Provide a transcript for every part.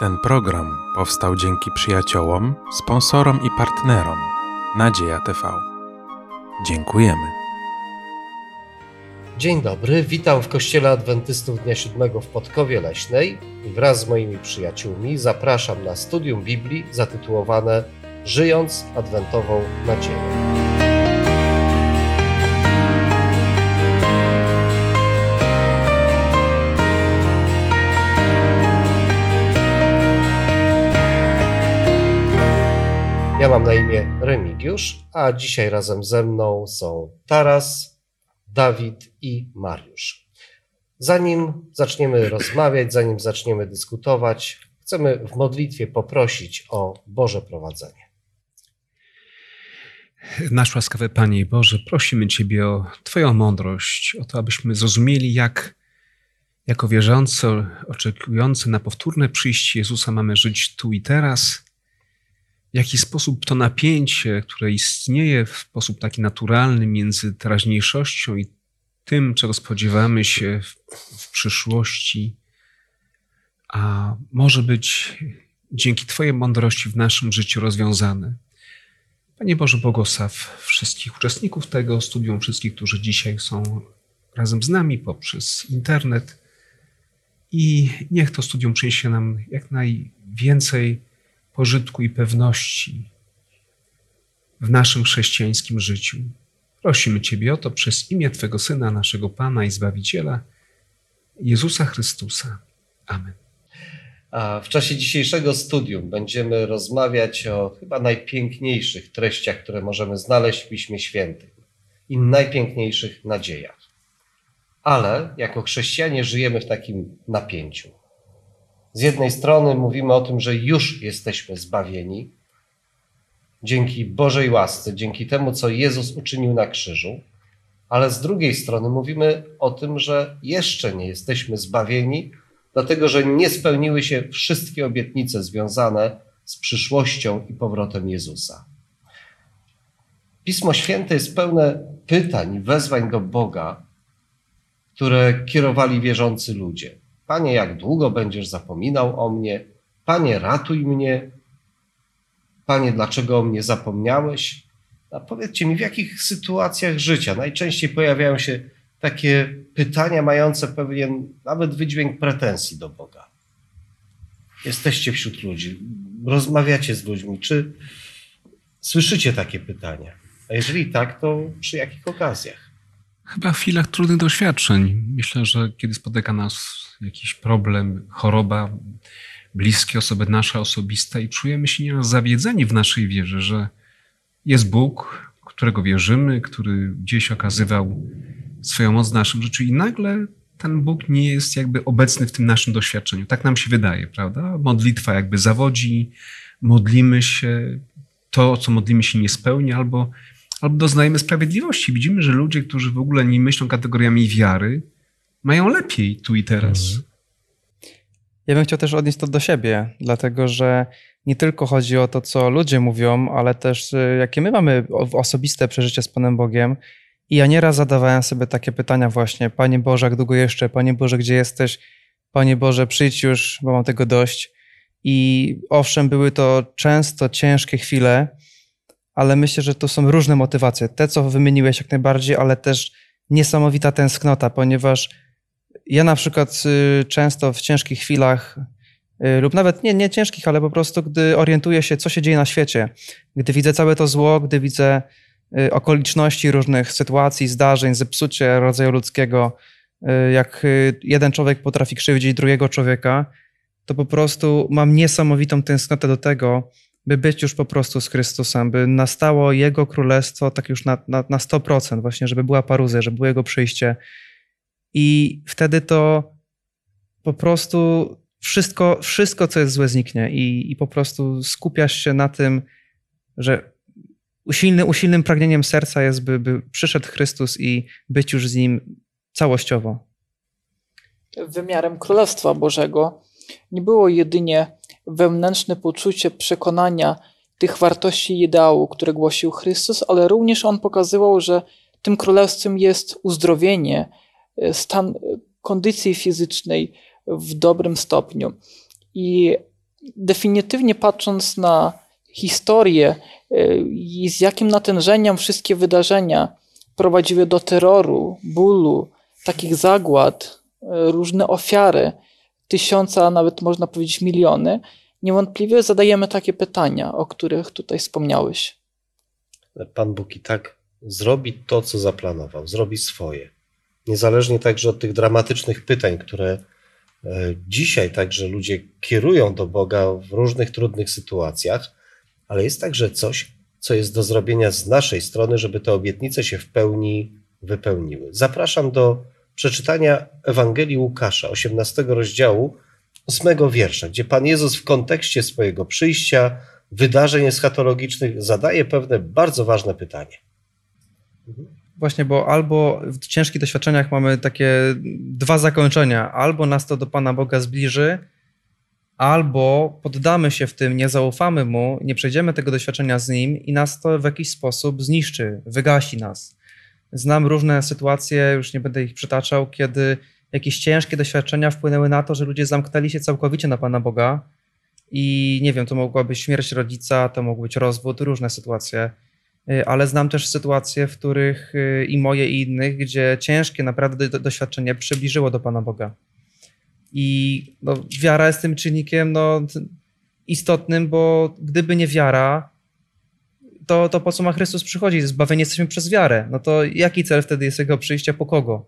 Ten program powstał dzięki przyjaciołom, sponsorom i partnerom Nadzieja TV. Dziękujemy. Dzień dobry, witam w Kościele Adwentystów Dnia Siódmego w Podkowie Leśnej i wraz z moimi przyjaciółmi zapraszam na studium Biblii zatytułowane Żyjąc Adwentową Nadzieją. Mam na imię Remigiusz, a dzisiaj razem ze mną są Taras, Dawid i Mariusz. Zanim zaczniemy rozmawiać, zanim zaczniemy dyskutować, chcemy w modlitwie poprosić o Boże prowadzenie. Nasz łaskawy Panie Boże, prosimy Ciebie o Twoją mądrość, o to, abyśmy zrozumieli, jak jako wierzący, oczekujący na powtórne przyjście Jezusa mamy żyć tu i teraz – w jaki sposób to napięcie, które istnieje w sposób taki naturalny między teraźniejszością i tym, czego spodziewamy się w, w przyszłości, a może być dzięki Twojej mądrości w naszym życiu rozwiązane. Panie Boże, błogosław wszystkich uczestników tego studium, wszystkich, którzy dzisiaj są razem z nami poprzez internet. I niech to studium przyniesie nam jak najwięcej pożytku i pewności w naszym chrześcijańskim życiu. Prosimy Ciebie o to przez imię Twego Syna, naszego Pana i Zbawiciela, Jezusa Chrystusa. Amen. A w czasie dzisiejszego studium będziemy rozmawiać o chyba najpiękniejszych treściach, które możemy znaleźć w Piśmie Świętym i najpiękniejszych nadziejach. Ale jako chrześcijanie żyjemy w takim napięciu. Z jednej strony mówimy o tym, że już jesteśmy zbawieni dzięki Bożej łasce, dzięki temu, co Jezus uczynił na krzyżu, ale z drugiej strony mówimy o tym, że jeszcze nie jesteśmy zbawieni, dlatego że nie spełniły się wszystkie obietnice związane z przyszłością i powrotem Jezusa. Pismo Święte jest pełne pytań, wezwań do Boga, które kierowali wierzący ludzie. Panie, jak długo będziesz zapominał o mnie? Panie, ratuj mnie. Panie, dlaczego o mnie zapomniałeś? A powiedzcie mi, w jakich sytuacjach życia najczęściej pojawiają się takie pytania mające pewien nawet wydźwięk pretensji do Boga? Jesteście wśród ludzi, rozmawiacie z ludźmi, czy słyszycie takie pytania? A jeżeli tak, to przy jakich okazjach? Chyba w chwilach trudnych doświadczeń. Myślę, że kiedy spotyka nas jakiś problem, choroba, bliskie osoby nasze osobiste i czujemy się nieraz zawiedzeni w naszej wierze, że jest Bóg, którego wierzymy, który gdzieś okazywał swoją moc w naszym życiu i nagle ten Bóg nie jest jakby obecny w tym naszym doświadczeniu. Tak nam się wydaje, prawda? Modlitwa jakby zawodzi, modlimy się, to, co modlimy się nie spełnia, albo albo doznajemy sprawiedliwości. Widzimy, że ludzie, którzy w ogóle nie myślą kategoriami wiary, mają lepiej tu i teraz. Mhm. Ja bym chciał też odnieść to do siebie, dlatego że nie tylko chodzi o to, co ludzie mówią, ale też y, jakie my mamy osobiste przeżycie z Panem Bogiem. I ja nieraz zadawałem sobie takie pytania właśnie, Panie Boże, jak długo jeszcze? Panie Boże, gdzie jesteś? Panie Boże, przyjdź już, bo mam tego dość. I owszem, były to często ciężkie chwile, ale myślę, że to są różne motywacje. Te, co wymieniłeś jak najbardziej, ale też niesamowita tęsknota, ponieważ ja na przykład y, często w ciężkich chwilach, y, lub nawet nie, nie ciężkich, ale po prostu, gdy orientuję się, co się dzieje na świecie, gdy widzę całe to zło, gdy widzę y, okoliczności różnych sytuacji, zdarzeń, zepsucie rodzaju ludzkiego, jak jeden człowiek potrafi krzywdzić drugiego człowieka, to po prostu mam niesamowitą tęsknotę do tego, by być już po prostu z Chrystusem, by nastało Jego królestwo tak już na, na, na 100%, właśnie, żeby była paruzja, żeby było Jego przyjście. I wtedy to po prostu wszystko, wszystko co jest złe, zniknie i, i po prostu skupiasz się na tym, że usilny, usilnym pragnieniem serca jest, by, by przyszedł Chrystus i być już z Nim całościowo. Wymiarem Królestwa Bożego nie było jedynie wewnętrzne poczucie przekonania tych wartości i ideału, które głosił Chrystus, ale również on pokazywał, że tym królestwem jest uzdrowienie, stan e, kondycji fizycznej w dobrym stopniu. I definitywnie patrząc na historię y, i z jakim natężeniem wszystkie wydarzenia prowadziły do terroru, bólu, takich zagład, y, różne ofiary, tysiące, a nawet można powiedzieć miliony, niewątpliwie zadajemy takie pytania, o których tutaj wspomniałeś. Pan Bóg i tak zrobi to, co zaplanował, zrobi swoje. Niezależnie także od tych dramatycznych pytań, które e, dzisiaj także ludzie kierują do Boga w różnych trudnych sytuacjach, ale jest także coś, co jest do zrobienia z naszej strony, żeby te obietnice się w pełni wypełniły. Zapraszam do przeczytania Ewangelii Łukasza, 18 rozdziału, 8 wiersza, gdzie Pan Jezus w kontekście swojego przyjścia, wydarzeń eschatologicznych zadaje pewne bardzo ważne pytanie. Właśnie, bo albo w ciężkich doświadczeniach mamy takie dwa zakończenia. Albo nas to do Pana Boga zbliży, albo poddamy się w tym, nie zaufamy Mu, nie przejdziemy tego doświadczenia z Nim i nas to w jakiś sposób zniszczy, wygasi nas. Znam różne sytuacje, już nie będę ich przytaczał, kiedy jakieś ciężkie doświadczenia wpłynęły na to, że ludzie zamknęli się całkowicie na Pana Boga i nie wiem, to mogła być śmierć rodzica, to mógł być rozwód, różne sytuacje. Y, ale znam też sytuacje, w których y, i moje, i innych, gdzie ciężkie naprawdę do, doświadczenie przybliżyło do Pana Boga. I no, wiara jest tym czynnikiem no, istotnym, bo gdyby nie wiara, to, to po co ma Chrystus przychodzi? Zbawieni jesteśmy przez wiarę. No to jaki cel wtedy jest jego przyjścia po kogo?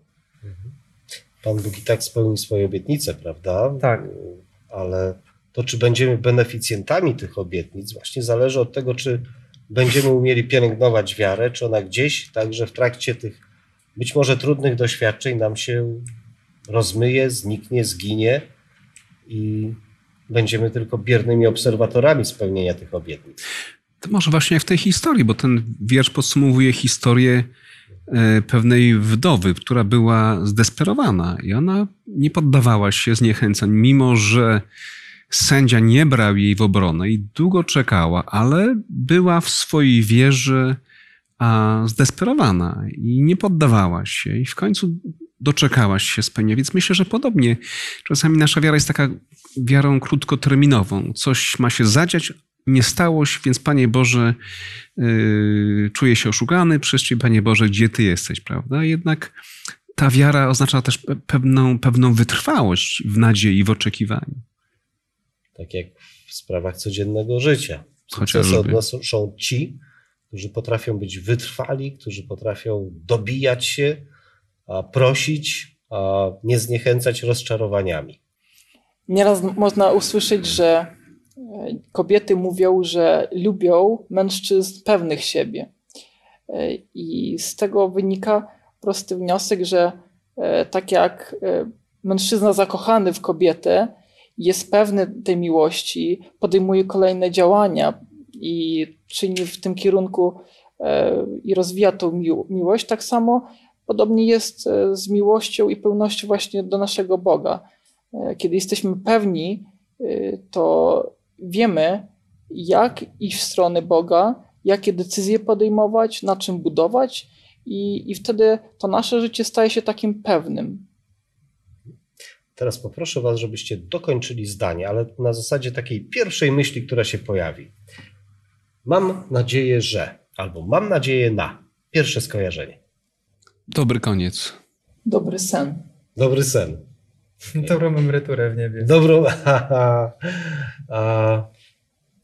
Pan Bóg i tak spełni swoje obietnice, prawda? Tak. Ale to, czy będziemy beneficjentami tych obietnic, właśnie zależy od tego, czy będziemy umieli pielęgnować wiarę, czy ona gdzieś także w trakcie tych być może trudnych doświadczeń nam się rozmyje, zniknie, zginie i będziemy tylko biernymi obserwatorami spełnienia tych obietnic. To może właśnie w tej historii, bo ten wiersz podsumowuje historię e, pewnej wdowy, która była zdesperowana i ona nie poddawała się zniechęcań, mimo że sędzia nie brał jej w obronę i długo czekała, ale była w swojej wierze a, zdesperowana i nie poddawała się i w końcu doczekałaś się spełnienia. Więc myślę, że podobnie czasami nasza wiara jest taka wiarą krótkoterminową. Coś ma się zadziać, nie stało się, więc Panie Boże, yy, czuję się oszukany przez Ciebie, Panie Boże, gdzie Ty jesteś, prawda? Jednak ta wiara oznacza też pewną, pewną wytrwałość w nadziei, w oczekiwaniu. Tak jak w sprawach codziennego życia. Chociażby. odnoszą ci, którzy potrafią być wytrwali, którzy potrafią dobijać się, a prosić, a nie zniechęcać rozczarowaniami. Nieraz można usłyszeć, że e, kobiety mówią, że lubią mężczyzn pewnych siebie. E, I z tego wynika prosty wniosek, że e, tak jak mężczyzna zakochany w kobietę jest pewny tej miłości, podejmuje kolejne działania i czyni w tym kierunku i rozwija tą miłość, tak samo podobnie jest z miłością i pełnością właśnie do naszego Boga. Kiedy jesteśmy pewni, to wiemy, jak iść w stronę Boga, jakie decyzje podejmować, na czym budować, i, i wtedy to nasze życie staje się takim pewnym. Teraz poproszę Was, żebyście dokończyli zdanie, ale na zasadzie takiej pierwszej myśli, która się pojawi. Mam nadzieję, że, albo mam nadzieję na. Pierwsze skojarzenie. Dobry koniec. Dobry sen. Dobry sen. Dobrą emeryturę w niebie. Dobrą.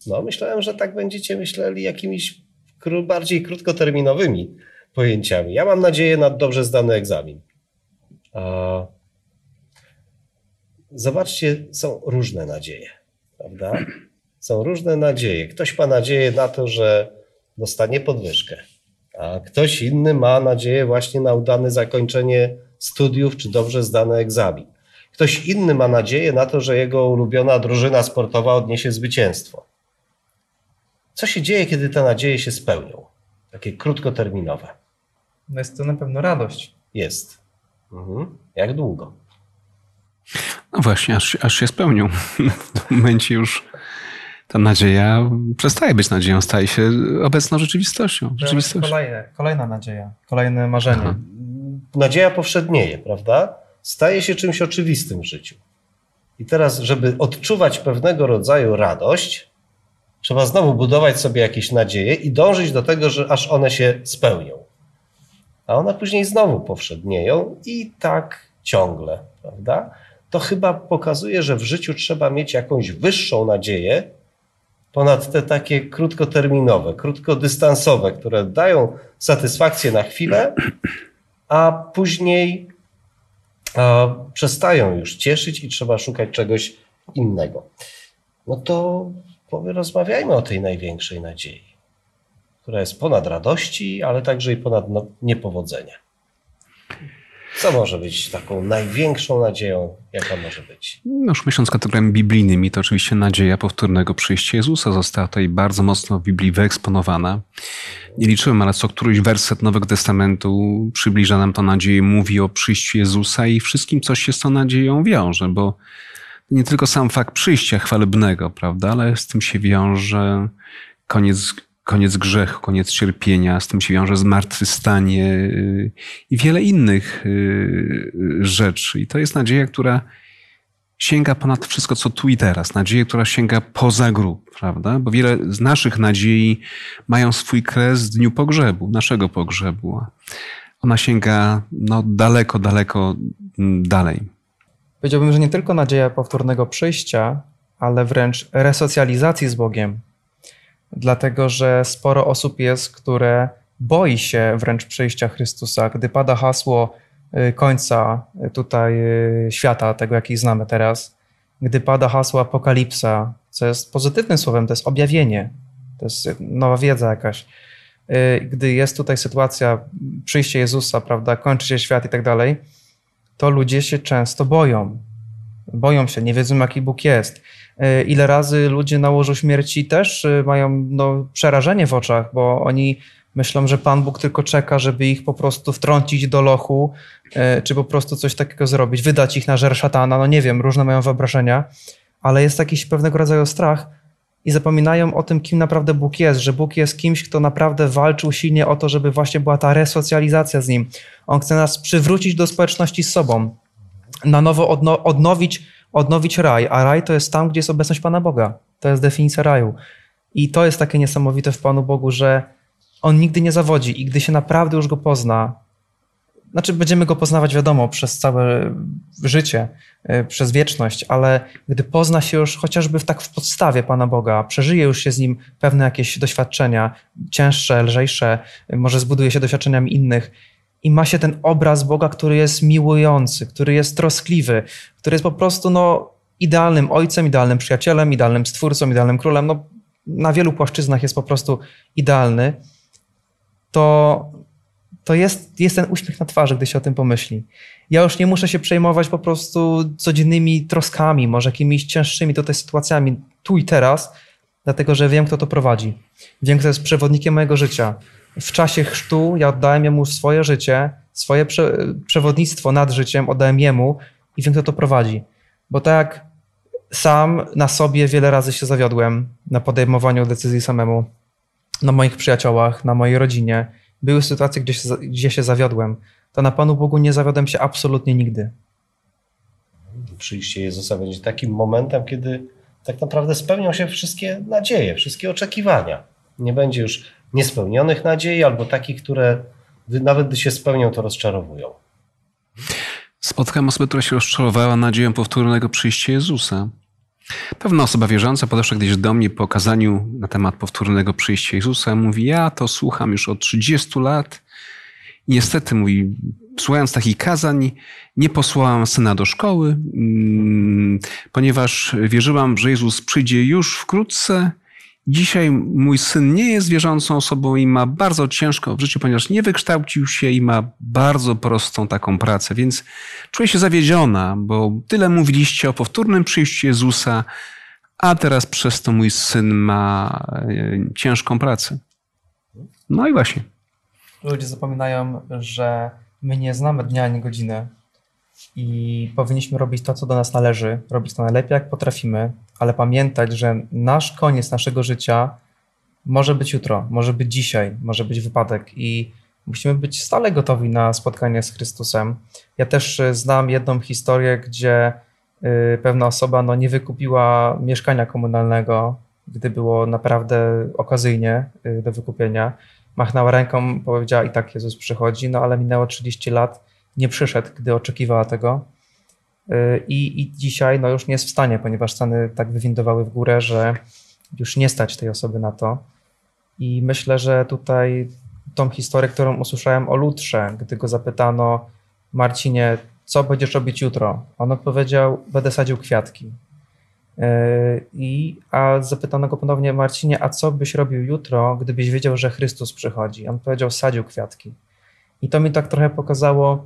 No, myślałem, że tak będziecie myśleli jakimiś kró- bardziej krótkoterminowymi pojęciami. Ja mam nadzieję na dobrze zdany egzamin. A, zobaczcie, są różne nadzieje, prawda? Są różne nadzieje. Ktoś ma nadzieję na to, że dostanie podwyżkę, a ktoś inny ma nadzieję właśnie na udane zakończenie studiów czy dobrze zdany egzamin. Ktoś inny ma nadzieję na to, że jego ulubiona drużyna sportowa odniesie zwycięstwo. Co się dzieje, kiedy te nadzieje się spełnią? Takie krótkoterminowe. No jest to na pewno radość. Jest. Mhm. Jak długo? No właśnie, aż, aż się spełnią. W tym momencie już ta nadzieja przestaje być nadzieją, staje się obecną rzeczywistością. rzeczywistością. Kolejne, kolejna nadzieja, kolejne marzenie. Aha. Nadzieja powszednieje, prawda? Staje się czymś oczywistym w życiu. I teraz, żeby odczuwać pewnego rodzaju radość, trzeba znowu budować sobie jakieś nadzieje i dążyć do tego, że aż one się spełnią. A one później znowu powszednieją i tak ciągle, prawda? To chyba pokazuje, że w życiu trzeba mieć jakąś wyższą nadzieję ponad te takie krótkoterminowe, krótkodystansowe, które dają satysfakcję na chwilę, a później a, przestają już cieszyć i trzeba szukać czegoś innego. No to rozmawiajmy o tej największej nadziei, która jest ponad radości, ale także i ponad no, niepowodzenia. Co może być taką największą nadzieją, jaka może być? No już myśląc kategoriami biblijnymi, to oczywiście nadzieja powtórnego przyjścia Jezusa została tutaj bardzo mocno w Biblii wyeksponowana. Nie liczyłem, ale co któryś werset Nowego Testamentu przybliża nam to nadzieję, mówi o przyjściu Jezusa i wszystkim, co się z tą nadzieją wiąże, bo nie tylko sam fakt przyjścia chwalebnego, prawda, ale z tym się wiąże koniec koniec grzechu, koniec cierpienia, z tym się wiąże zmartwychwstanie y, i wiele innych y, rzeczy. I to jest nadzieja, która sięga ponad wszystko, co tu i teraz. Nadzieja, która sięga poza grób, prawda? Bo wiele z naszych nadziei mają swój kres w dniu pogrzebu, naszego pogrzebu. Ona sięga no, daleko, daleko mm, dalej. Powiedziałbym, że nie tylko nadzieja powtórnego przyjścia, ale wręcz resocjalizacji z Bogiem, dlatego że sporo osób jest, które boi się wręcz przyjścia Chrystusa. Gdy pada hasło y, końca y, tutaj y, świata, tego jaki znamy teraz, gdy pada hasło apokalipsa, co jest pozytywnym słowem, to jest objawienie, to jest nowa wiedza jakaś. Gdy jest tutaj sytuacja przyjścia Jezusa, prawda, kończy się świat i tak dalej, to ludzie się często boją. Boją się, nie wiedzą, jaki Bóg jest. E, ile razy ludzie na łożu śmierci też e, mają no, przerażenie w oczach, bo oni myślą, że Pan Bóg tylko czeka, żeby ich po prostu wtrącić do lochu, e, czy po prostu coś takiego zrobić, wydać ich na żer szatana, no nie wiem, różne mają wyobrażenia, ale jest jakiś pewnego rodzaju strach i zapominają o tym, kim naprawdę Bóg jest, że Bóg jest kimś, kto naprawdę walczył silnie o to, żeby właśnie była ta resocjalizacja z Nim. On chce nas przywrócić do społeczności z sobą, na nowo odno odnowić odnowić raj, a raj to jest tam, gdzie jest obecność Pana Boga. To jest definicja raju. I to jest takie niesamowite w Panu Bogu, że On nigdy nie zawodzi i gdy się naprawdę już Go pozna, znaczy będziemy Go poznawać wiadomo przez całe życie, e, przez wieczność, ale gdy pozna się już chociażby w, tak w podstawie Pana Boga, przeżyje już się z Nim pewne jakieś doświadczenia, cięższe, lżejsze, może zbuduje się doświadczeniami innych, i ma się ten obraz Boga, który jest miłujący, który jest troskliwy, który jest po prostu no, idealnym ojcem, idealnym przyjacielem, idealnym stwórcą, idealnym królem. No, na wielu płaszczyznach jest po prostu idealny. To, to jest, jest ten uśmiech na twarzy, gdy się o tym pomyśli. Ja już nie muszę się przejmować po prostu codziennymi troskami, może jakimiś cięższymi tutaj sytuacjami tu i teraz, dlatego że wiem, kto to prowadzi. Wiem, kto jest przewodnikiem mojego życia w czasie chrztu ja oddałem jemu swoje życie, swoje prze, przewodnictwo nad życiem, oddałem jemu i wiem, kto to prowadzi. Bo tak sam na sobie wiele razy się zawiodłem na podejmowaniu decyzji samemu, na moich przyjaciołach, na mojej rodzinie, były sytuacje, gdzie się, gdzie się zawiodłem, to na Panu Bogu nie zawiodłem się absolutnie nigdy. Przyjście Jezusa będzie takim momentem, kiedy tak naprawdę spełnią się wszystkie nadzieje, wszystkie oczekiwania. Nie będzie już niespełnionych nadziei, albo takich, które nawet gdy się spełnią, to rozczarowują. Spotkałem osobę, która się rozczarowała nadzieją powtórnego przyjścia Jezusa. Pewna osoba wierząca podeszła kiedyś do mnie po okazaniu na temat powtórnego przyjścia Jezusa. Mówi, ja to słucham już od 30 lat. Niestety, mówi, słuchając takich kazań, nie posłałam syna do szkoły, mm, ponieważ wierzyłam, że Jezus przyjdzie już wkrótce Dzisiaj mój syn nie jest wierzącą osobą i ma bardzo ciężko w życiu, ponieważ nie wykształcił się i ma bardzo prostą taką pracę, więc czuję się zawiedziona, bo tyle mówiliście o powtórnym przyjściu Jezusa, a teraz przez to mój syn ma e, ciężką pracę. No i właśnie. Ludzie zapominają, że my nie znamy dnia ani godziny i powinniśmy robić to, co do nas należy, robić to najlepiej, jak potrafimy, ale pamiętać, że nasz koniec naszego życia może być jutro, może być dzisiaj, może być wypadek i musimy być stale gotowi na spotkanie z Chrystusem. Ja też e, znam jedną historię, gdzie y, pewna osoba no, nie wykupiła mieszkania komunalnego, gdy było naprawdę okazyjnie y, do wykupienia. Machnęła ręką, powiedziała i tak Jezus przychodzi, no ale minęło 30 lat, nie przyszedł, gdy oczekiwała tego. I, I dzisiaj no, już nie jest w stanie, ponieważ ceny tak wywindowały w górę, że już nie stać tej osoby na to. I myślę, że tutaj tą historię, którą usłyszałem o Lutrze, gdy go zapytano, Marcinie, co będziesz robić jutro? On odpowiedział, będę sadził kwiatki. Yy, I, a zapytano go ponownie, Marcinie, a co byś robił jutro, gdybyś wiedział, że Chrystus przychodzi? On powiedział, sadził kwiatki. I to mi tak trochę pokazało,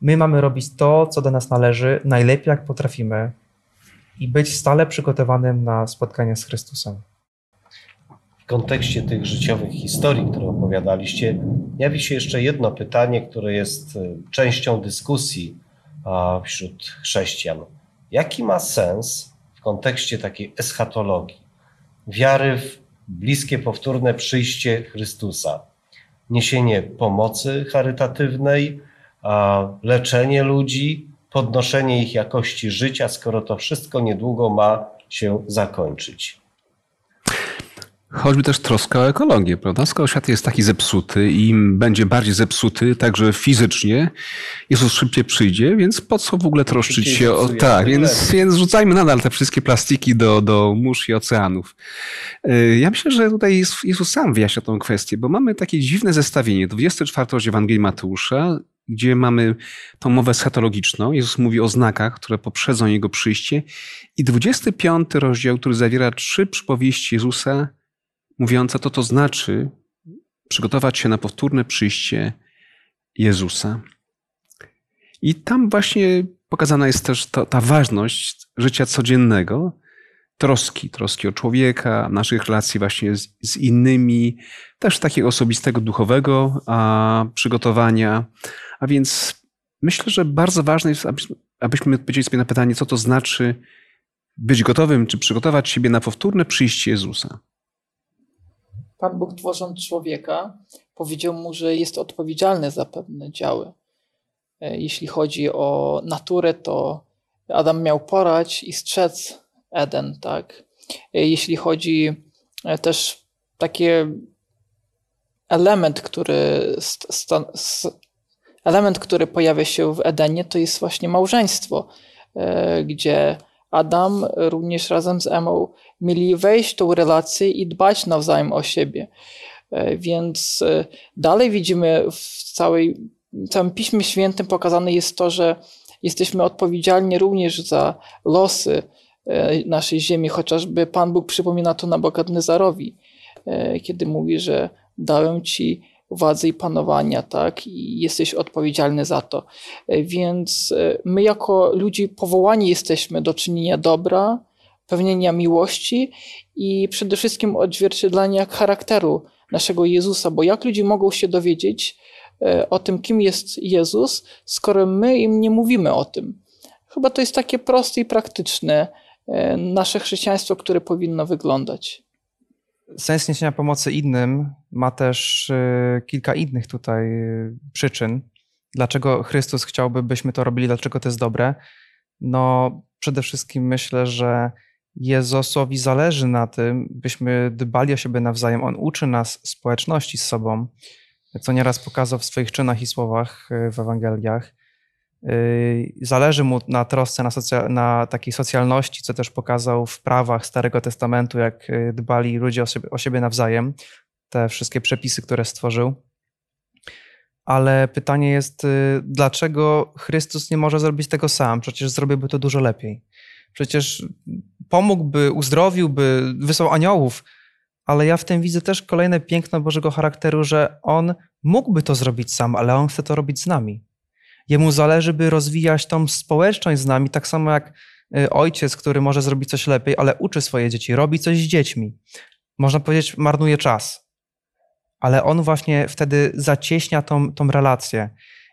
my mamy robić to, co do nas należy, najlepiej jak potrafimy i być stale przygotowanym na spotkanie z Chrystusem. Kontekście tych życiowych historii, które opowiadaliście, jawi się jeszcze jedno pytanie, które jest e, częścią dyskusji wśród chrześcijan. Jaki ma sens w kontekście takiej eschatologii, wiary w bliskie, powtórne przyjście Chrystusa, niesienie pomocy charytatywnej, leczenie ludzi, podnoszenie ich jakości życia, skoro to wszystko niedługo ma się zakończyć? Choćby też troska o ekologię, prawda? Skoro świat jest taki zepsuty i będzie bardziej zepsuty, także fizycznie, Jezus szybciej przyjdzie, więc po co w ogóle troszczyć się o... Tak, więc, więc rzucajmy nadal te wszystkie plastiki do, do mórz i oceanów. Y, ja myślę, że tutaj Jezus sam wyjaśnia tą kwestię, bo mamy takie dziwne zestawienie. 24 rozdział Ewangelii Mateusza, gdzie mamy tą mowę schatologiczną. Jezus mówi o znakach, które poprzedzą Jego przyjście. I 25 rozdział, który zawiera trzy przypowieści Jezusa, mówiąca, to to znaczy przygotować się na powtórne przyjście Jezusa. I tam właśnie pokazana jest też ta, ta ważność życia codziennego, troski, troski o człowieka, naszych relacji właśnie z, z innymi, też takiego osobistego, duchowego a, przygotowania. A więc myślę, że bardzo ważne jest, abyśmy, odpowiedzieli sobie na pytanie, co to znaczy być gotowym, czy przygotować siebie na powtórne przyjście Jezusa. Pan Bóg tworząc człowieka powiedział mu, że jest odpowiedzialny za pewne działy. E, jeśli chodzi o naturę, to Adam miał porać i strzec Eden, tak? E, jeśli chodzi e, też taki element, który element, który pojawia się w Edenie, to jest właśnie małżeństwo, gdzie Adam również razem z Emą mieli wejść w tą relację i dbać nawzajem o siebie. E, więc e, dalej widzimy w całej, całym Piśmie Świętym pokazane jest to, że jesteśmy odpowiedzialni również za losy e, naszej ziemi, chociażby Pan Bóg przypomina to Nabokadnezarowi, kiedy mówi, że dałem ci władzy i panowania, tak? I jesteś odpowiedzialny za to. E, więc e, my, jako ludzi powołani jesteśmy do czynienia dobra, pełnienia miłości i przede wszystkim odzwierciedlania charakteru naszego Jezusa, bo jak ludzie mogą się dowiedzieć e, o tym, kim jest Jezus, skoro my im nie mówimy o tym? Chyba to jest takie proste i praktyczne nasze chrześcijaństwo, które powinno wyglądać. Sens niesienia pomocy innym ma też y, kilka innych tutaj y, przyczyn. Dlaczego Chrystus chciałby, byśmy to robili, dlaczego to jest dobre? No, przede wszystkim myślę, że Jezusowi zależy na tym, byśmy dbali o siebie nawzajem. On uczy nas społeczności z sobą, co nieraz pokazał w swoich czynach i słowach y, w Ewangeliach. Yy, zależy mu na trosce, na, na takiej socjalności, co też pokazał w prawach Starego Testamentu, jak yy, dbali ludzie o siebie, o siebie nawzajem, te wszystkie przepisy, które stworzył. Ale pytanie jest, yy, dlaczego Chrystus nie może zrobić tego sam? Przecież zrobiłby to dużo lepiej. Przecież pomógłby, uzdrowiłby, wysłał aniołów, ale ja w tym widzę też kolejne piękno Bożego charakteru, że On mógłby to zrobić sam, ale On chce to robić z nami. Jemu zależy, by rozwijać tą społeczność z nami, tak samo jak y, ojciec, który może zrobić coś lepiej, ale uczy swoje dzieci, robi coś z dziećmi. Można powiedzieć, marnuje czas. Ale on właśnie wtedy zacieśnia tą, tą relację.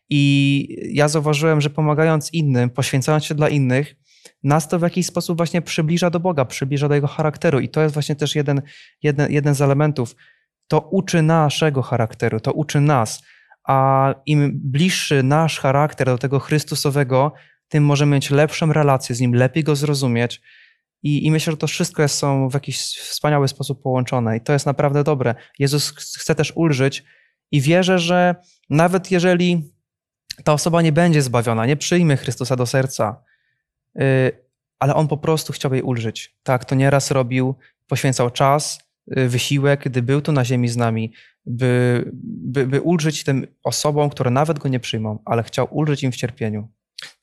I ja zauważyłem, że pomagając innym, poświęcając się dla innych, nas to w jakiś sposób właśnie przybliża do Boga, przybliża do Jego charakteru. I to jest właśnie też jeden, jeden, jeden z elementów. To uczy naszego charakteru, to uczy nas a im bliższy nasz charakter do tego Chrystusowego, tym możemy mieć lepszą relację z Nim, lepiej Go zrozumieć. I, I myślę, że to wszystko jest, są w jakiś wspaniały sposób połączone i to jest naprawdę dobre. Jezus chce też ulżyć i wierzę, że nawet jeżeli ta osoba nie będzie zbawiona, nie przyjmie Chrystusa do serca, yy, ale On po prostu chciał jej ulżyć. Tak, to nieraz robił, poświęcał czas, yy, wysiłek, gdy był tu na ziemi z nami, by, by, by ulżyć tym osobom, które nawet Go nie przyjmą, ale chciał ulżyć im w cierpieniu.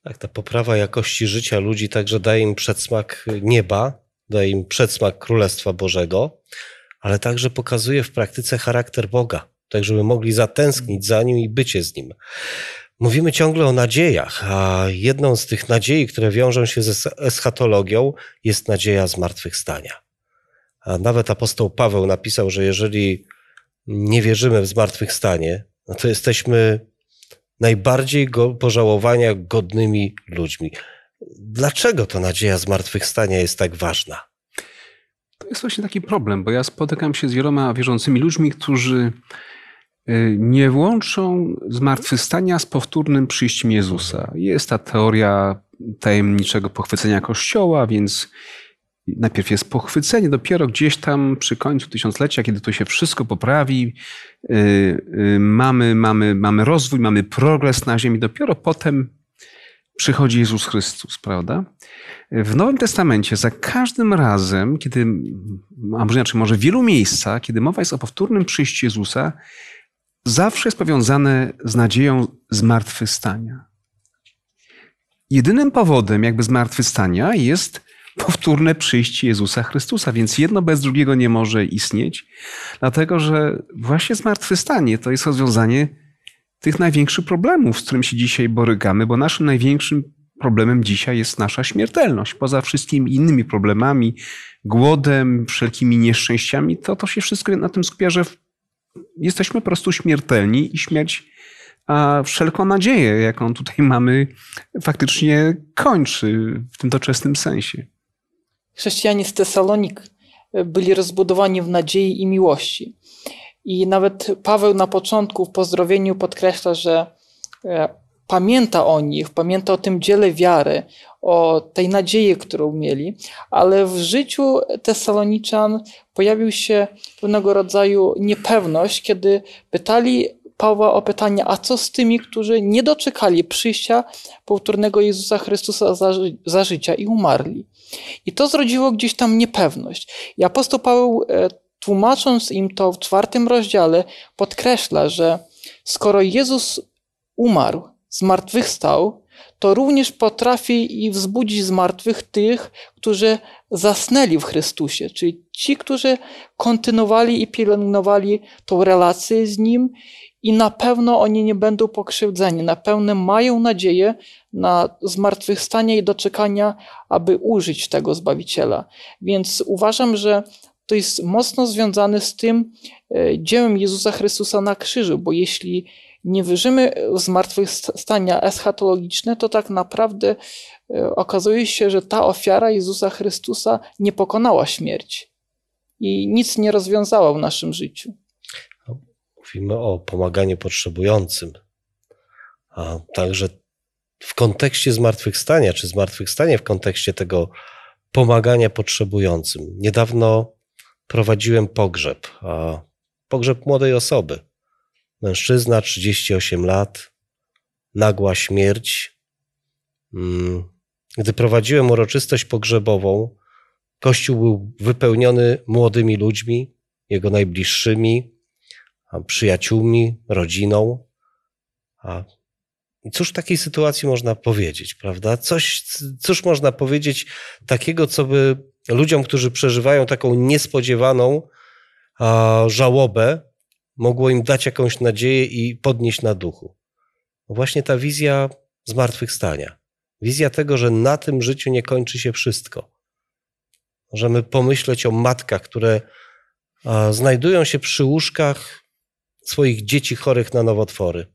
Tak, ta poprawa jakości życia ludzi także daje im przedsmak nieba, daje im przedsmak Królestwa Bożego, ale także pokazuje w praktyce charakter Boga, tak żeby mogli zatęsknić za Nim i bycie z Nim. Mówimy ciągle o nadziejach, a jedną z tych nadziei, które wiążą się ze eschatologią, jest nadzieja zmartwychwstania. A nawet apostoł Paweł napisał, że jeżeli nie wierzymy w zmartwychwstanie, no to jesteśmy najbardziej go, pożałowania godnymi ludźmi. Dlaczego to nadzieja zmartwychwstania jest tak ważna? To jest właśnie taki problem, bo ja spotykam się z wieloma wierzącymi ludźmi, którzy y, nie łączą zmartwychwstania z powtórnym przyjściem Jezusa. Jest ta teoria tajemniczego pochwycenia Kościoła, więc najpierw jest pochwycenie, dopiero gdzieś tam przy końcu tysiąclecia, kiedy to się wszystko poprawi, yy, yy, mamy, mamy, mamy rozwój, mamy progres na ziemi, dopiero potem przychodzi Jezus Chrystus, prawda? W Nowym Testamencie za każdym razem, kiedy, a może inaczej, może w wielu miejscach, kiedy mowa jest o powtórnym przyjściu Jezusa, zawsze jest powiązane z nadzieją zmartwychwstania. Jedynym powodem jakby zmartwychwstania jest powtórne przyjście Jezusa Chrystusa, więc jedno bez drugiego nie może istnieć, dlatego że właśnie zmartwychwstanie to jest rozwiązanie tych największych problemów, z którymi się dzisiaj borykamy, bo naszym największym problemem dzisiaj jest nasza śmiertelność. Poza wszystkimi innymi problemami, głodem, wszelkimi nieszczęściami, to to się wszystko na tym skupia, że jesteśmy po prostu śmiertelni i śmierć a wszelką nadzieję, jaką tutaj mamy, faktycznie kończy w tym doczesnym sensie. Chrześcijanie z Tesalonik byli rozbudowani w nadziei i miłości. I nawet Paweł na początku w pozdrowieniu podkreśla, że e, pamięta o nich, pamięta o tym dziele wiary, o tej nadziei, którą mieli, ale w życiu Tesaloniczan pojawił się pewnego rodzaju niepewność, kiedy pytali Pawła o pytanie, a co z tymi, którzy nie doczekali przyjścia powtórnego Jezusa Chrystusa za, za życia i umarli. I to zrodziło gdzieś tam niepewność. I apostoł Paweł, e, tłumacząc im to w czwartym rozdziale, podkreśla, że skoro Jezus umarł, zmartwychwstał, to również potrafi i wzbudzić z martwych tych, którzy zasnęli w Chrystusie, czyli ci, którzy kontynuowali i pielęgnowali tą relację z Nim i na pewno oni nie będą pokrzywdzeni, na pewno mają nadzieję na zmartwychwstanie i doczekania, aby użyć tego Zbawiciela. Więc uważam, że to jest mocno związane z tym e, dziełem Jezusa Chrystusa na krzyżu, bo jeśli nie wierzymy w zmartwychwstania eschatologiczne, to tak naprawdę e, okazuje się, że ta ofiara Jezusa Chrystusa nie pokonała śmierci i nic nie rozwiązała w naszym życiu. Mówimy o pomaganiu potrzebującym, a także w kontekście zmartwychwstania, czy zmartwychwstanie w kontekście tego pomagania potrzebującym. Niedawno prowadziłem pogrzeb, a pogrzeb młodej osoby. Mężczyzna, 38 lat, nagła śmierć. Mm, gdy prowadziłem uroczystość pogrzebową, kościół był wypełniony młodymi ludźmi, jego najbliższymi, przyjaciółmi, rodziną. I cóż w takiej sytuacji można powiedzieć, prawda? Coś, cóż można powiedzieć takiego, co by ludziom, którzy przeżywają taką niespodziewaną a, żałobę, mogło im dać jakąś nadzieję i podnieść na duchu. No właśnie ta wizja zmartwychwstania. Wizja tego, że na tym życiu nie kończy się wszystko. Możemy pomyśleć o matkach, które a, znajdują się przy łóżkach swoich dzieci chorych na nowotwory.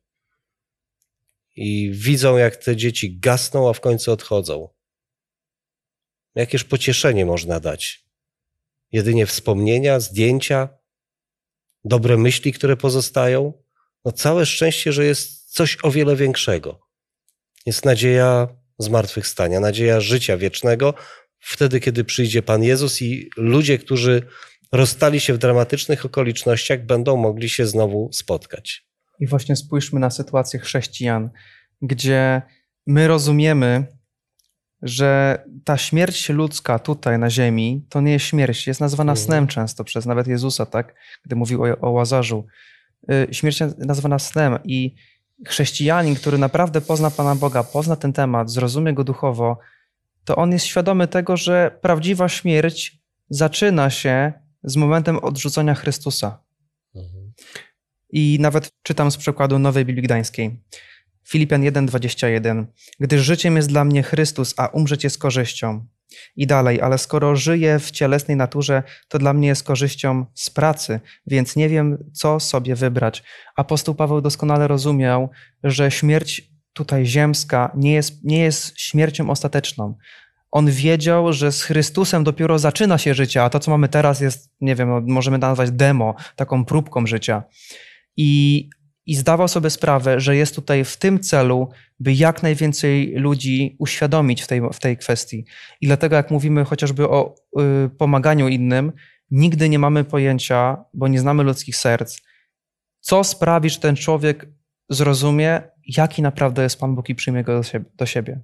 I widzą, jak te dzieci gasną, a w końcu odchodzą. Jakież pocieszenie można dać? Jedynie wspomnienia, zdjęcia, dobre myśli, które pozostają? No całe szczęście, że jest coś o wiele większego. Jest nadzieja zmartwychwstania, nadzieja życia wiecznego, wtedy, kiedy przyjdzie Pan Jezus i ludzie, którzy rozstali się w dramatycznych okolicznościach, będą mogli się znowu spotkać. I właśnie spójrzmy na sytuację chrześcijan, gdzie my rozumiemy, że ta śmierć ludzka tutaj na ziemi to nie jest śmierć, jest nazywana Mhm. snem często przez nawet Jezusa, tak? Gdy mówił o, o Łazarzu. Y, Śmierć nazywana snem i chrześcijanin, który naprawdę pozna Pana Boga, pozna ten temat, zrozumie go duchowo, to on jest świadomy tego, że prawdziwa śmierć zaczyna się z momentem odrzucenia Chrystusa. I nawet czytam z przykładu Nowej Biblii Gdańskiej. Filipian 1:21. Gdyż życiem jest dla mnie Chrystus, a umrzeć jest korzyścią. I dalej, ale skoro żyję w cielesnej naturze, to dla mnie jest korzyścią z pracy, więc nie wiem, co sobie wybrać. Apostoł Paweł doskonale rozumiał, że śmierć tutaj ziemska nie jest, nie jest śmiercią ostateczną. On wiedział, że z Chrystusem dopiero zaczyna się życie, a to, co mamy teraz, jest, nie wiem, no, możemy nazwać demo, taką próbką życia. I, I zdawał sobie sprawę, że jest tutaj w tym celu, by jak najwięcej ludzi uświadomić w tej, w tej kwestii. I dlatego, jak mówimy chociażby o y, pomaganiu innym, nigdy nie mamy pojęcia, bo nie znamy ludzkich serc, co sprawi, że ten człowiek zrozumie, jaki naprawdę jest Pan Bóg i przyjmie go do siebie. Do siebie.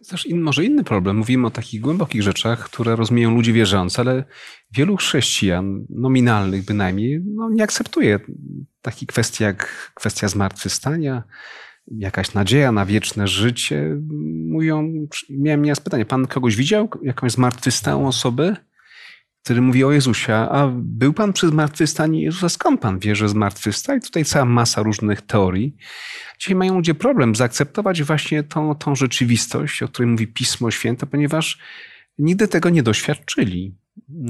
Jest też in, może inny problem. Mówimy o takich głębokich rzeczach, które rozumieją ludzie wierzący, ale wielu chrześcijan, nominalnych bynajmniej, no nie akceptuje takich kwestii jak kwestia zmartwychwstania, jakaś nadzieja na wieczne życie. Mówią, miałem nieraz pytanie, pan kogoś widział, jakąś zmartwychwstałą osobę? Który mówi o Jezusie, a był pan przy zmartwychwstaniu Jezusa, skąd pan wie, że zmartwychwstał? I tutaj cała masa różnych teorii. Dzisiaj mają ludzie problem zaakceptować właśnie tą, tą rzeczywistość, o której mówi Pismo Święte, ponieważ nigdy tego nie doświadczyli.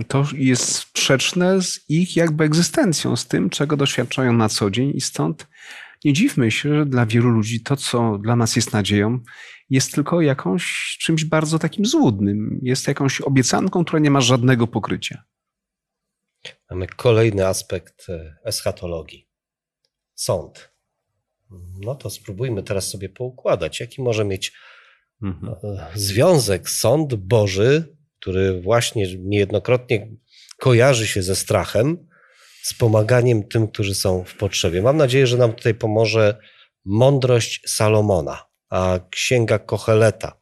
To jest sprzeczne z ich jakby egzystencją, z tym, czego doświadczają na co dzień i stąd nie dziwmy się, że dla wielu ludzi to, co dla nas jest nadzieją, jest tylko jakąś czymś bardzo takim złudnym. Jest jakąś obiecanką, która nie ma żadnego pokrycia. Mamy kolejny aspekt e, eschatologii. Sąd. No to spróbujmy teraz sobie poukładać, jaki może mieć Mhm. e, związek sąd Boży, który właśnie niejednokrotnie kojarzy się ze strachem, z pomaganiem tym, którzy są w potrzebie. Mam nadzieję, że nam tutaj pomoże mądrość Salomona, a księga Kocheleta.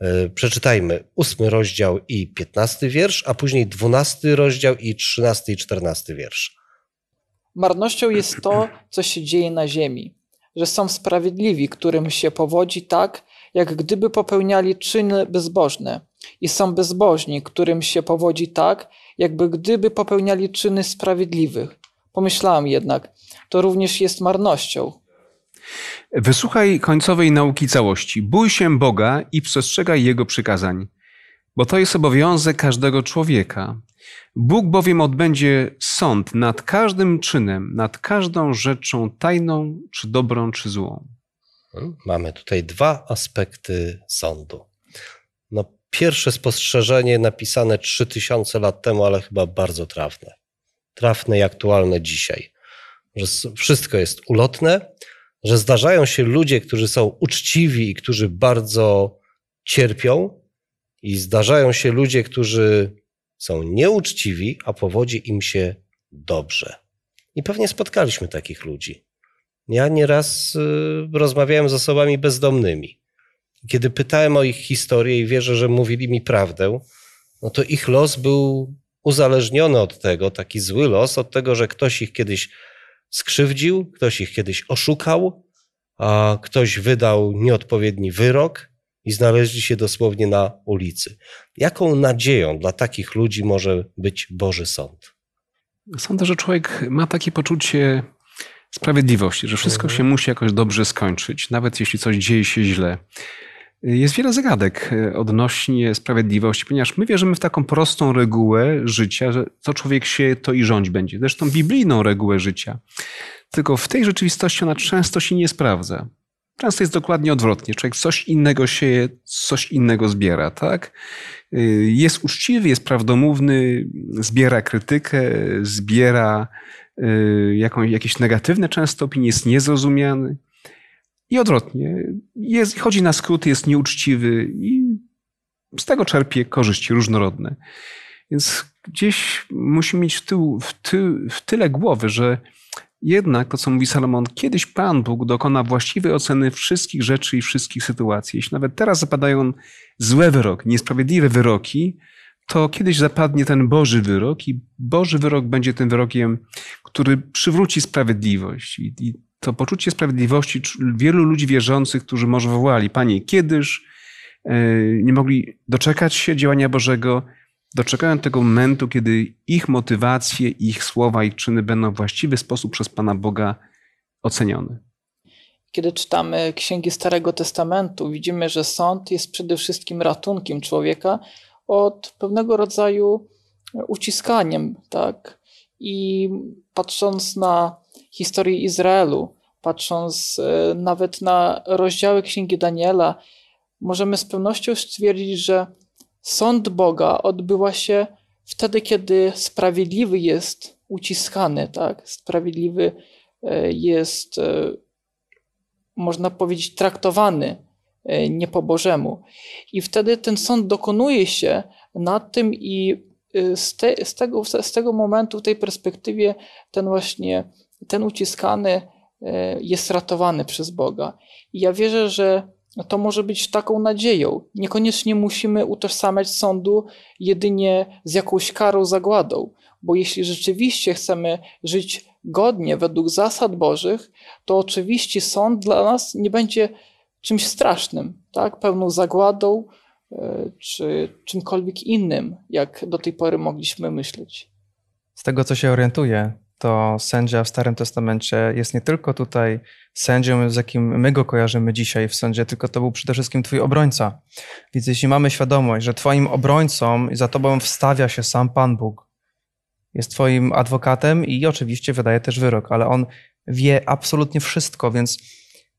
E, Przeczytajmy ósmy rozdział i piętnasty wiersz, a później dwunasty rozdział i trzynasty i czternasty wiersz. Marnością jest to, co się dzieje na ziemi, że są sprawiedliwi, którym się powodzi tak, jak gdyby popełniali czyny bezbożne, i są bezbożni, którym się powodzi tak, jakby gdyby popełniali czyny sprawiedliwych. Pomyślałem jednak, to również jest marnością. Wysłuchaj końcowej nauki całości. Bój się Boga i przestrzegaj Jego przykazań, bo to jest obowiązek każdego człowieka. Bóg bowiem odbędzie sąd nad każdym czynem, nad każdą rzeczą tajną, czy dobrą, czy złą. Mamy tutaj dwa aspekty sądu. No, pierwsze spostrzeżenie napisane 3000 lat temu, ale chyba bardzo trafne. Trafne i aktualne dzisiaj. Że wszystko jest ulotne, że zdarzają się ludzie, którzy są uczciwi i którzy bardzo cierpią, i zdarzają się ludzie, którzy są nieuczciwi, a powodzi im się dobrze. I pewnie spotkaliśmy takich ludzi. Ja nieraz y, rozmawiałem z osobami bezdomnymi. Kiedy pytałem o ich historię i wierzę, że mówili mi prawdę, no to ich los był uzależniony od tego, taki zły los, od tego, że ktoś ich kiedyś skrzywdził, ktoś ich kiedyś oszukał, a ktoś wydał nieodpowiedni wyrok i znaleźli się dosłownie na ulicy. Jaką nadzieją dla takich ludzi może być Boży Sąd? Sądzę, że człowiek ma takie poczucie sprawiedliwości, że wszystko się musi jakoś dobrze skończyć, nawet jeśli coś dzieje się źle. Jest wiele zagadek e, odnośnie sprawiedliwości, ponieważ my wierzymy w taką prostą regułę życia, że co człowiek się, to i rządź będzie. Zresztą biblijną regułę życia. Tylko w tej rzeczywistości ona często się nie sprawdza. Często jest dokładnie odwrotnie. Człowiek coś innego sieje, coś innego zbiera, tak? Y, Jest uczciwy, jest prawdomówny, zbiera krytykę, zbiera y, jaką, jakieś negatywne często opinie, jest niezrozumiany. I odwrotnie. Jest, chodzi na skróty, jest nieuczciwy i z tego czerpie korzyści różnorodne. Więc gdzieś musimy mieć w, tył, w, ty, w tyle głowy, że jednak to, co mówi Salomon, kiedyś Pan Bóg dokona właściwej oceny wszystkich rzeczy i wszystkich sytuacji. Jeśli nawet teraz zapadają złe wyroki, niesprawiedliwe wyroki, to kiedyś zapadnie ten Boży wyrok i Boży wyrok będzie tym wyrokiem, który przywróci sprawiedliwość. I, i to poczucie sprawiedliwości wielu ludzi wierzących, którzy może wołali, Panie, kiedyż e, nie mogli doczekać się działania Bożego, doczekają tego momentu, kiedy ich motywacje, ich słowa, ich czyny będą w właściwy sposób przez Pana Boga ocenione. Kiedy czytamy księgi Starego Testamentu, widzimy, że sąd jest przede wszystkim ratunkiem człowieka od pewnego rodzaju uciskaniem, tak? I patrząc na historię Izraelu, patrząc e, nawet na rozdziały księgi Daniela, możemy z pewnością stwierdzić, że Sąd Boga odbywa się wtedy, kiedy sprawiedliwy jest uciskany, tak? Sprawiedliwy e, jest, e, można powiedzieć, traktowany nie po Bożemu. I wtedy ten sąd dokonuje się nad tym i z, te, z, tego, z tego momentu, w tej perspektywie, ten właśnie, ten uciskany jest ratowany przez Boga. I ja wierzę, że to może być taką nadzieją. Niekoniecznie musimy utożsamiać sądu jedynie z jakąś karą, zagładą, bo jeśli rzeczywiście chcemy żyć godnie według zasad Bożych, to oczywiście sąd dla nas nie będzie czymś strasznym, tak? pełną zagładą e, czy czymkolwiek innym, jak do tej pory mogliśmy myśleć. Z tego, co się orientuję, to sędzia w Starym Testamencie jest nie tylko tutaj sędzią, z jakim my go kojarzymy dzisiaj w sądzie, tylko to był przede wszystkim twój obrońca. Więc jeśli mamy świadomość, że twoim obrońcą i za tobą wstawia się sam Pan Bóg, jest twoim adwokatem i oczywiście wydaje też wyrok, ale on wie absolutnie wszystko, więc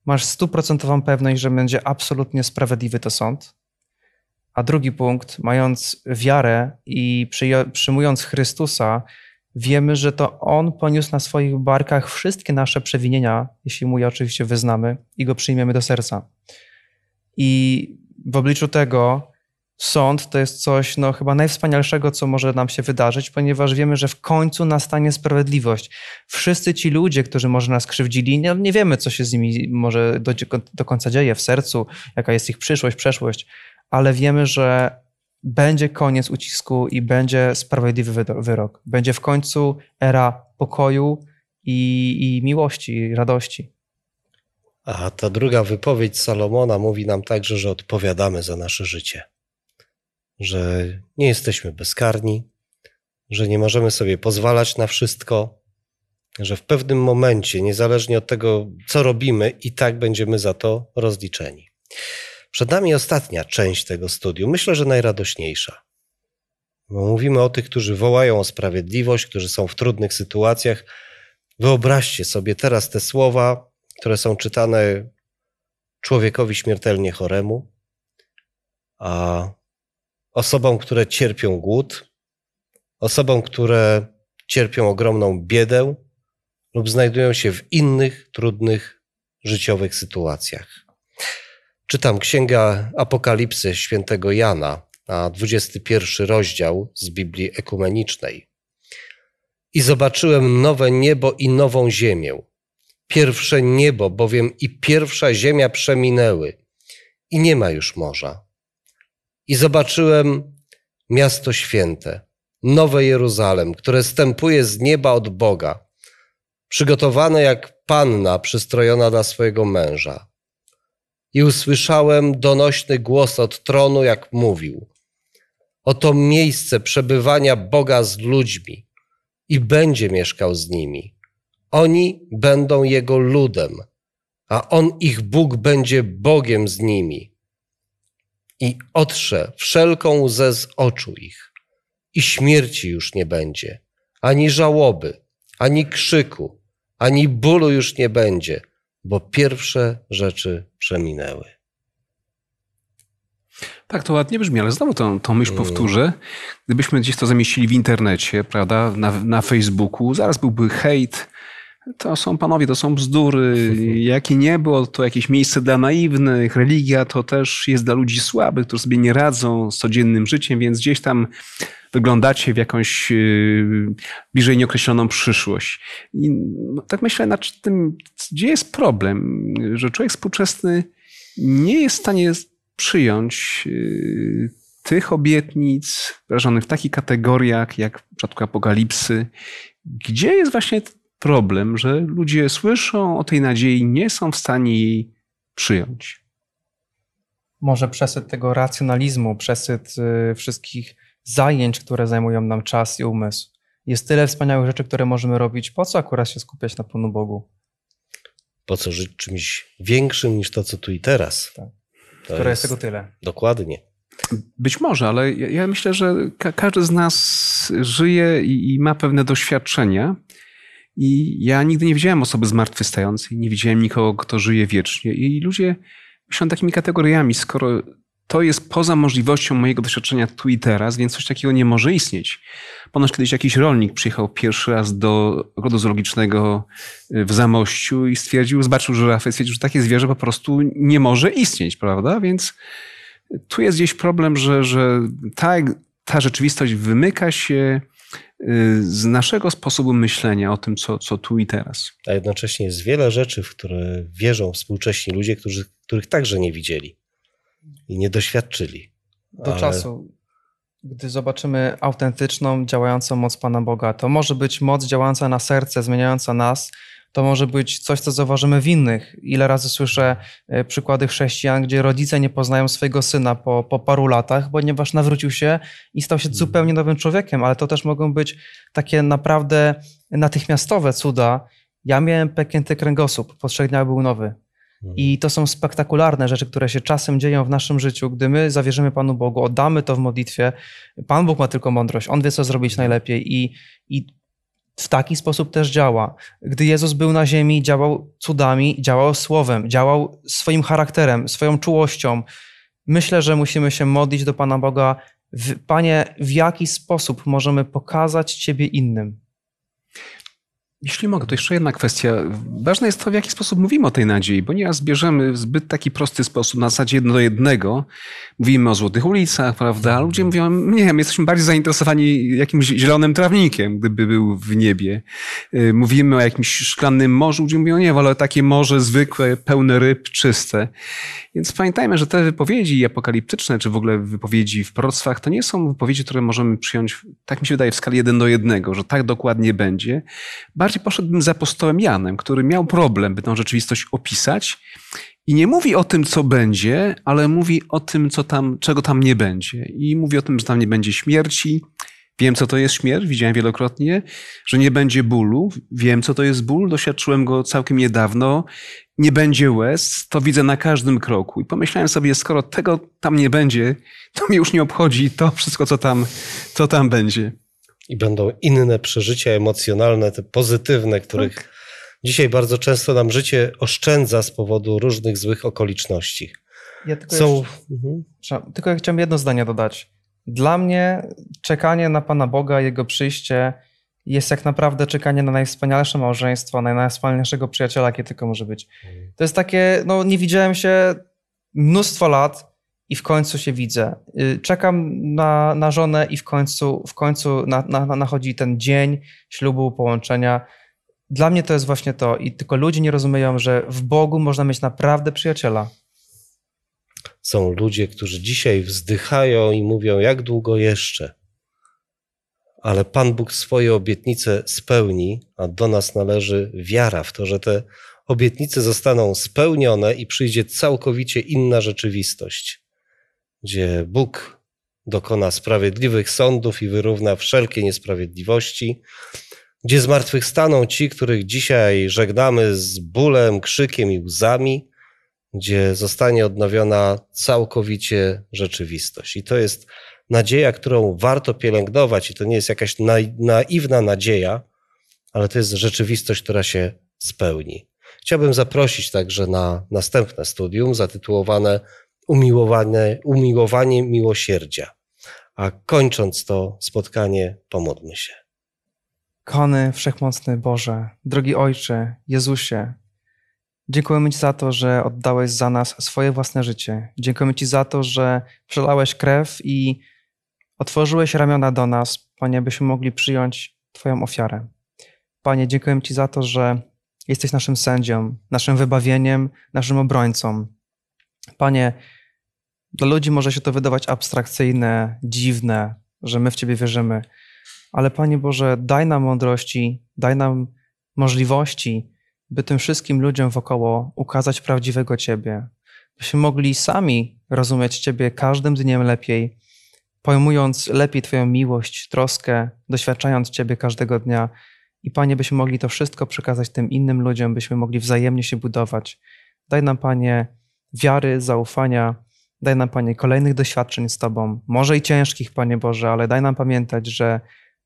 masz stuprocentową pewność, że będzie absolutnie sprawiedliwy to sąd. A drugi punkt, mając wiarę i przyjmując Chrystusa, wiemy, że to On poniósł na swoich barkach wszystkie nasze przewinienia, jeśli Mu je oczywiście wyznamy i Go przyjmiemy do serca. I w obliczu tego sąd to jest coś no, chyba najwspanialszego, co może nam się wydarzyć, ponieważ wiemy, że w końcu nastanie sprawiedliwość. Wszyscy ci ludzie, którzy może nas krzywdzili, nie, nie wiemy, co się z nimi może do, do końca dzieje w sercu, jaka jest ich przyszłość, przeszłość, ale wiemy, że będzie koniec ucisku i będzie sprawiedliwy wyrok. Będzie w końcu era pokoju i, i miłości, i radości. A ta druga wypowiedź Salomona mówi nam także, że odpowiadamy za nasze życie. Że nie jesteśmy bezkarni, że nie możemy sobie pozwalać na wszystko, że w pewnym momencie, niezależnie od tego, co robimy, i tak będziemy za to rozliczeni. Przed nami ostatnia część tego studium, myślę, że najradośniejsza. Bo mówimy o tych, którzy wołają o sprawiedliwość, którzy są w trudnych sytuacjach. Wyobraźcie sobie teraz te słowa, które są czytane człowiekowi śmiertelnie choremu, a osobom, które cierpią głód, osobom, które cierpią ogromną biedę lub znajdują się w innych trudnych życiowych sytuacjach. Czytam Księgę Apokalipsy świętego Jana, a 21 rozdział z Biblii Ekumenicznej. I zobaczyłem nowe niebo i nową ziemię. Pierwsze niebo, bowiem i pierwsza ziemia przeminęły, i nie ma już morza. I zobaczyłem miasto święte, nowe Jeruzalem, które stępuje z nieba od Boga, przygotowane jak panna przystrojona dla swojego męża i usłyszałem donośny głos od tronu, jak mówił: Oto miejsce przebywania Boga z ludźmi i będzie mieszkał z nimi. Oni będą Jego ludem, a On ich Bóg będzie Bogiem z nimi. I otrze wszelką łzę z oczu ich, i śmierci już nie będzie, ani żałoby, ani krzyku, ani bólu już nie będzie bo pierwsze rzeczy przeminęły. Tak, to ładnie brzmi, ale znowu tą, tą myśl mm. powtórzę. Gdybyśmy gdzieś to zamieścili w internecie, prawda, na, na Facebooku, zaraz byłby hejt, To są panowie, to są bzdury. Jakie nie było, to jakieś miejsce dla naiwnych. Religia to też jest dla ludzi słabych, którzy sobie nie radzą z codziennym życiem, więc gdzieś tam wyglądacie w jakąś yy, bliżej nieokreśloną przyszłość. I no, tak myślę nad tym, gdzie jest problem, że człowiek współczesny nie jest w stanie przyjąć yy, tych obietnic wyrażonych w takich kategoriach jak w przypadku apokalipsy, gdzie jest właśnie problem, że ludzie słyszą o tej nadziei, nie są w stanie jej przyjąć. Może przesyt tego racjonalizmu, przesyt y, wszystkich zajęć, które zajmują nam czas i umysł. Jest tyle wspaniałych rzeczy, które możemy robić. Po co akurat się skupiać na Panu Bogu? Po co żyć czymś większym niż to, co tu i teraz? Tak. To Które jest tego tyle. Dokładnie. Być może, ale ja, ja myślę, że ka każdy z nas żyje i, i, ma pewne doświadczenia. I ja nigdy nie widziałem osoby zmartwychwstającej, nie widziałem nikogo, kto żyje wiecznie. I ludzie myślą takimi kategoriami, skoro to jest poza możliwością mojego doświadczenia tu i teraz, więc coś takiego nie może istnieć. Ponoć kiedyś jakiś rolnik przyjechał pierwszy raz do ogrodu zoologicznego y, w Zamościu i stwierdził, zobaczył żyrafę i stwierdził, że takie zwierzę po prostu nie może istnieć, prawda? Więc tu jest gdzieś problem, że, że ta, ta rzeczywistość wymyka się y, z naszego sposobu myślenia o tym, co, co tu i teraz. A jednocześnie jest wiele rzeczy, w które wierzą współcześni ludzie, którzy, których także nie widzieli i nie doświadczyli. Do Ale... czasu, gdy zobaczymy autentyczną, działającą moc Pana Boga, to może być moc działająca na serce, zmieniająca nas, to może być coś, co zauważymy w innych. Ile razy słyszę e, przykłady chrześcijan, gdzie rodzice nie poznają swojego syna po, po paru latach, ponieważ nawrócił się i stał się mhm. zupełnie nowym człowiekiem, ale to też mogą być takie naprawdę natychmiastowe cuda. Ja miałem pęknięty kręgosłup, po trzech dniach był nowy. I mhm. to są spektakularne rzeczy, które się czasem dzieją w naszym życiu, gdy my zawierzymy Panu Bogu, oddamy to w modlitwie. Pan Bóg ma tylko mądrość, On wie, co zrobić najlepiej i, i w taki sposób też działa. Gdy Jezus był na ziemi, działał cudami, działał słowem, działał swoim charakterem, swoją czułością. Myślę, że musimy się modlić do Pana Boga. Panie, w jaki sposób możemy pokazać Ciebie innym? Jeśli mogę, to jeszcze jedna kwestia. Ważne jest to, w jaki sposób mówimy o tej nadziei, bo nieraz bierzemy w zbyt taki prosty sposób, na zasadzie jedno do jednego. Mówimy o złotych ulicach, prawda? A ludzie mówią, nie wiem, jesteśmy bardziej zainteresowani jakimś zielonym trawnikiem, gdyby był w niebie. Y, mówimy o jakimś szklanym morzu, ludzie mówią, nie, wolę takie morze zwykłe, pełne ryb, czyste. Więc pamiętajmy, że te wypowiedzi apokaliptyczne, czy w ogóle wypowiedzi w proroctwach, to nie są wypowiedzi, które możemy przyjąć, tak mi się wydaje, w skali jeden do jednego, że tak dokładnie będzie. Bardziej poszedłbym za apostołem Janem, który miał problem, by tę rzeczywistość opisać i nie mówi o tym, co będzie, ale mówi o tym, co tam, czego tam nie będzie. I mówi o tym, że tam nie będzie śmierci, Wiem, co to jest śmierć, widziałem wielokrotnie, że nie będzie bólu. Wiem, co to jest ból, doświadczyłem go całkiem niedawno. Nie będzie łez, to widzę na każdym kroku. I pomyślałem sobie, skoro tego tam nie będzie, to mnie już nie obchodzi to wszystko, co tam, co tam będzie. I będą inne przeżycia emocjonalne, te pozytywne, których tak. dzisiaj bardzo często nam życie oszczędza z powodu różnych złych okoliczności. Ja tylko, Są... jeszcze, mhm. tylko ja chciałem jedno zdanie dodać dla mnie czekanie na Pana Boga, Jego przyjście jest jak naprawdę czekanie na najwspanialsze małżeństwo, na najwspanialszego przyjaciela, jakie tylko może być. To jest takie, no nie widziałem się mnóstwo lat i w końcu się widzę. Y, czekam na, na żonę i w końcu, w końcu na, na, nachodzi ten dzień ślubu, połączenia. Dla mnie to jest właśnie to i tylko ludzie nie rozumieją, że w Bogu można mieć naprawdę przyjaciela. Są ludzie, którzy dzisiaj wzdychają i mówią, jak długo jeszcze. Ale Pan Bóg swoje obietnice spełni, a do nas należy wiara w to, że te obietnice zostaną spełnione i przyjdzie całkowicie inna rzeczywistość, gdzie Bóg dokona sprawiedliwych sądów i wyrówna wszelkie niesprawiedliwości, gdzie zmartwychwstaną ci, których dzisiaj żegnamy z bólem, krzykiem i łzami, gdzie zostanie odnowiona całkowicie rzeczywistość. I to jest nadzieja, którą warto pielęgnować, i to nie jest jakaś naiwna nadzieja, ale to jest rzeczywistość, która się spełni. Chciałbym zaprosić także na następne studium zatytułowane Umiłowanie, Umiłowanie Miłosierdzia. A kończąc to spotkanie, pomódlmy się. Kochany, wszechmocny Boże, drogi Ojcze, Jezusie, dziękujemy Ci za to, że oddałeś za nas swoje własne życie. Dziękujemy Ci za to, że przelałeś krew i otworzyłeś ramiona do nas, Panie, byśmy mogli przyjąć Twoją ofiarę. Panie, dziękujemy Ci za to, że jesteś naszym sędzią, naszym wybawieniem, naszym obrońcą. Panie, dla ludzi może się to wydawać abstrakcyjne, dziwne, że my w Ciebie wierzymy, ale Panie Boże, daj nam mądrości, daj nam możliwości, by tym wszystkim ludziom wokoło ukazać prawdziwego Ciebie, byśmy mogli sami rozumieć Ciebie każdym dniem lepiej, pojmując lepiej Twoją miłość, troskę, doświadczając Ciebie każdego dnia. I Panie, byśmy mogli to wszystko przekazać tym innym ludziom, byśmy mogli wzajemnie się budować. Daj nam, Panie, wiary, zaufania, daj nam, Panie, kolejnych doświadczeń z Tobą, może i ciężkich, Panie Boże, ale daj nam pamiętać, że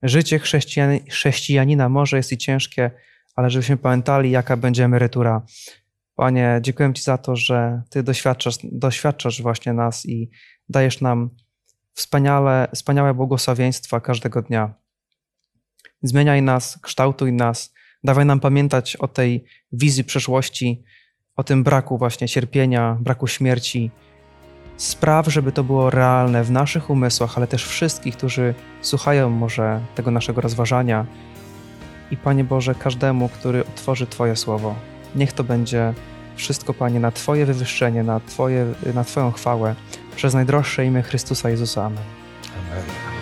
życie chrześcijan- chrześcijanina może jest i ciężkie, ale żebyśmy pamiętali, jaka będzie emerytura. Panie, dziękuję Ci za to, że Ty doświadczasz, doświadczasz właśnie nas i dajesz nam wspaniale, wspaniałe błogosławieństwa każdego dnia. Zmieniaj nas, kształtuj nas, dawaj nam pamiętać o tej wizji przeszłości, o tym braku właśnie cierpienia, braku śmierci. Spraw, żeby to było realne w naszych umysłach, ale też wszystkich, którzy słuchają może tego naszego rozważania. I Panie Boże, każdemu, który otworzy Twoje słowo, niech to będzie wszystko, Panie, na Twoje wywyższenie, na, Twoje, na Twoją chwałę, przez najdroższe imię Chrystusa Jezusa. Amen. Amen.